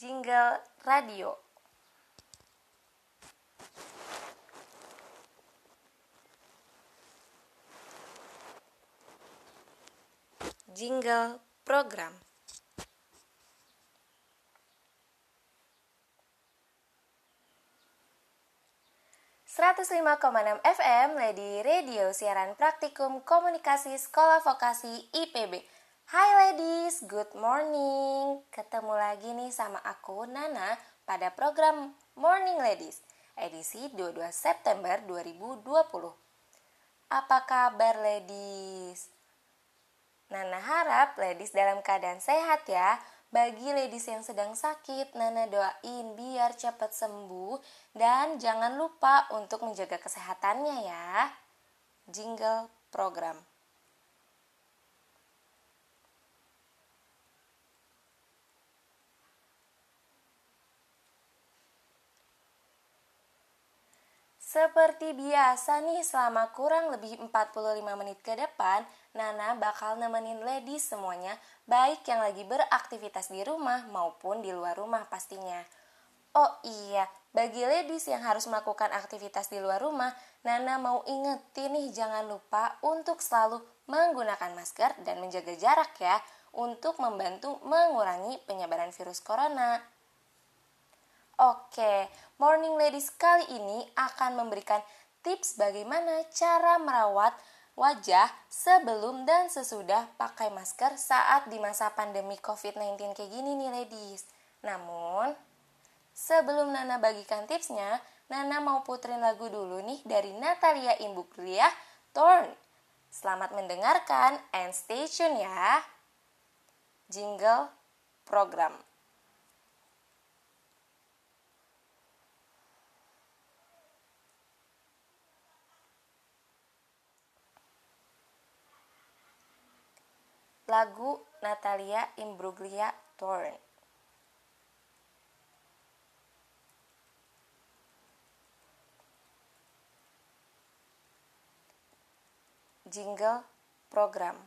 Jingle Radio Jingle Program 105,6 FM Lady Radio siaran praktikum komunikasi sekolah vokasi IPB. Hai ladies, good morning. Ketemu lagi nih sama aku Nana pada program Morning Ladies edisi 22 September 2020. Apa kabar ladies? Nana harap ladies dalam keadaan sehat ya. Bagi ladies yang sedang sakit, Nana doain biar cepat sembuh dan jangan lupa untuk menjaga kesehatannya ya. Jingle program. Seperti biasa nih selama kurang lebih 45 menit ke depan, Nana bakal nemenin ladies semuanya, baik yang lagi beraktivitas di rumah maupun di luar rumah pastinya. Oh iya, bagi ladies yang harus melakukan aktivitas di luar rumah, Nana mau ingetin nih jangan lupa untuk selalu menggunakan masker dan menjaga jarak ya, untuk membantu mengurangi penyebaran virus corona. Oke, Morning Ladies kali ini akan memberikan tips bagaimana cara merawat wajah sebelum dan sesudah pakai masker saat di masa pandemi COVID-19 kayak gini nih ladies. Namun, sebelum Nana bagikan tipsnya, Nana mau puterin lagu dulu nih dari Natalia Imbuglia, Torn. Selamat mendengarkan and stay tune ya. Jingle program. Lagu Natalia Imbruglia Torn. Jingle program.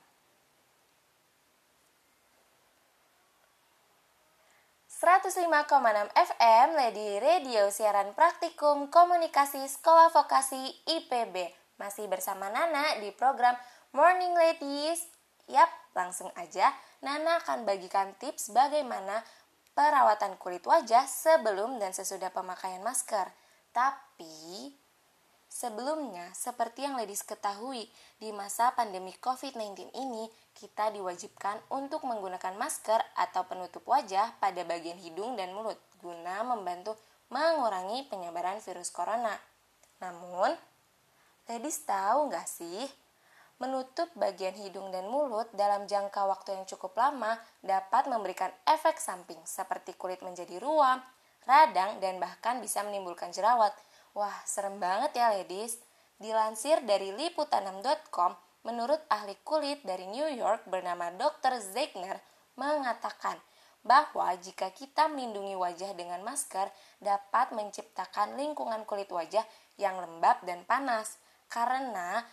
enam FM Lady Radio siaran praktikum komunikasi sekolah vokasi IPB masih bersama Nana di program Morning Ladies. Langsung aja, Nana akan bagikan tips bagaimana perawatan kulit wajah sebelum dan sesudah pemakaian masker. Tapi, sebelumnya, seperti yang ladies ketahui, di masa pandemi COVID-19 ini, kita diwajibkan untuk menggunakan masker atau penutup wajah pada bagian hidung dan mulut guna membantu mengurangi penyebaran virus corona. Namun, ladies tahu nggak sih menutup bagian hidung dan mulut dalam jangka waktu yang cukup lama dapat memberikan efek samping seperti kulit menjadi ruam, radang, dan bahkan bisa menimbulkan jerawat. Wah, serem banget ya ladies. Dilansir dari liputanam.com, menurut ahli kulit dari New York bernama Dr. Zegner mengatakan bahwa jika kita melindungi wajah dengan masker dapat menciptakan lingkungan kulit wajah yang lembab dan panas karena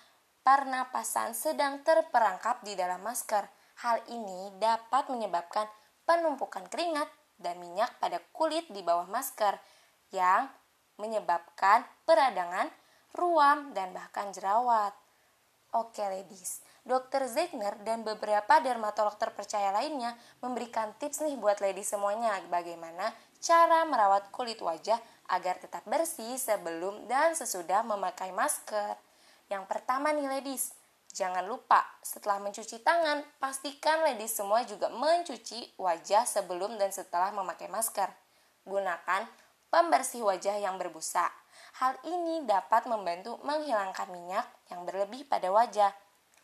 pernapasan sedang terperangkap di dalam masker. Hal ini dapat menyebabkan penumpukan keringat dan minyak pada kulit di bawah masker yang menyebabkan peradangan, ruam, dan bahkan jerawat. Oke ladies, Dr. Zegner dan beberapa dermatolog terpercaya lainnya memberikan tips nih buat ladies semuanya bagaimana cara merawat kulit wajah agar tetap bersih sebelum dan sesudah memakai masker. Yang pertama nih ladies, jangan lupa setelah mencuci tangan, pastikan ladies semua juga mencuci wajah sebelum dan setelah memakai masker. Gunakan pembersih wajah yang berbusa. Hal ini dapat membantu menghilangkan minyak yang berlebih pada wajah.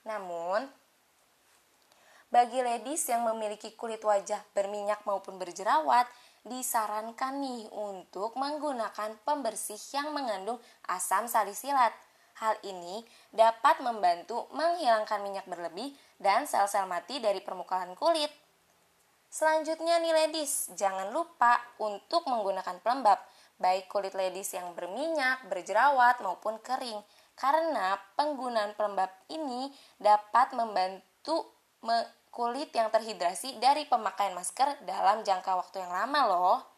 Namun, bagi ladies yang memiliki kulit wajah berminyak maupun berjerawat, disarankan nih untuk menggunakan pembersih yang mengandung asam salisilat Hal ini dapat membantu menghilangkan minyak berlebih dan sel-sel mati dari permukaan kulit. Selanjutnya nih ladies, jangan lupa untuk menggunakan pelembab, baik kulit ladies yang berminyak, berjerawat maupun kering. Karena penggunaan pelembab ini dapat membantu me kulit yang terhidrasi dari pemakaian masker dalam jangka waktu yang lama loh.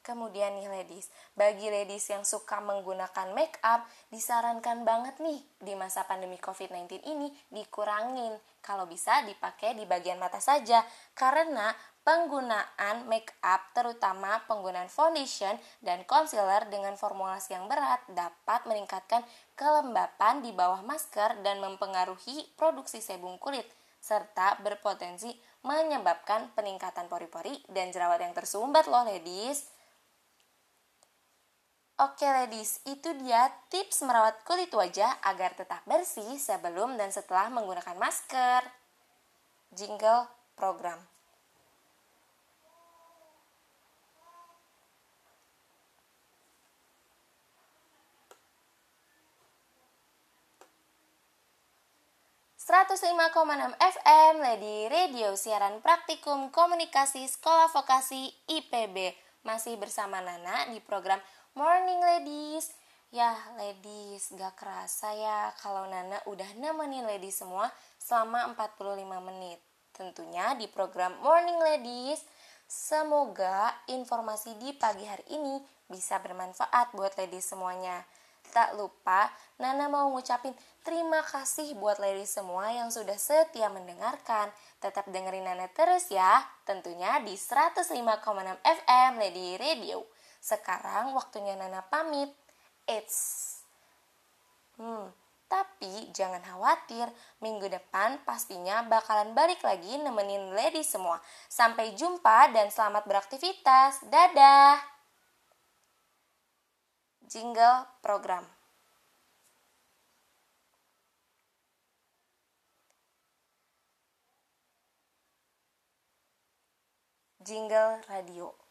Kemudian nih ladies, bagi ladies yang suka menggunakan make up, disarankan banget nih di masa pandemi COVID-19 ini dikurangin. Kalau bisa dipakai di bagian mata saja, karena penggunaan make up terutama penggunaan foundation dan concealer dengan formulasi yang berat dapat meningkatkan kelembapan di bawah masker dan mempengaruhi produksi sebum kulit serta berpotensi menyebabkan peningkatan pori-pori dan jerawat yang tersumbat loh ladies. Oke ladies, itu dia tips merawat kulit wajah agar tetap bersih sebelum dan setelah menggunakan masker. Jingle program. 105,6 FM Lady Radio siaran praktikum komunikasi Sekolah Vokasi IPB masih bersama Nana di program Morning Ladies. Ya, ladies, gak kerasa ya kalau Nana udah nemenin ladies semua selama 45 menit. Tentunya di program Morning Ladies, semoga informasi di pagi hari ini bisa bermanfaat buat ladies semuanya. Tak lupa, Nana mau ngucapin terima kasih buat ladies semua yang sudah setia mendengarkan. Tetap dengerin Nana terus ya, tentunya di 105,6 FM Lady Radio. Sekarang waktunya Nana pamit. It's Hmm, tapi jangan khawatir, minggu depan pastinya bakalan balik lagi nemenin lady semua. Sampai jumpa dan selamat beraktivitas. Dadah! Jingle program. Jingle radio.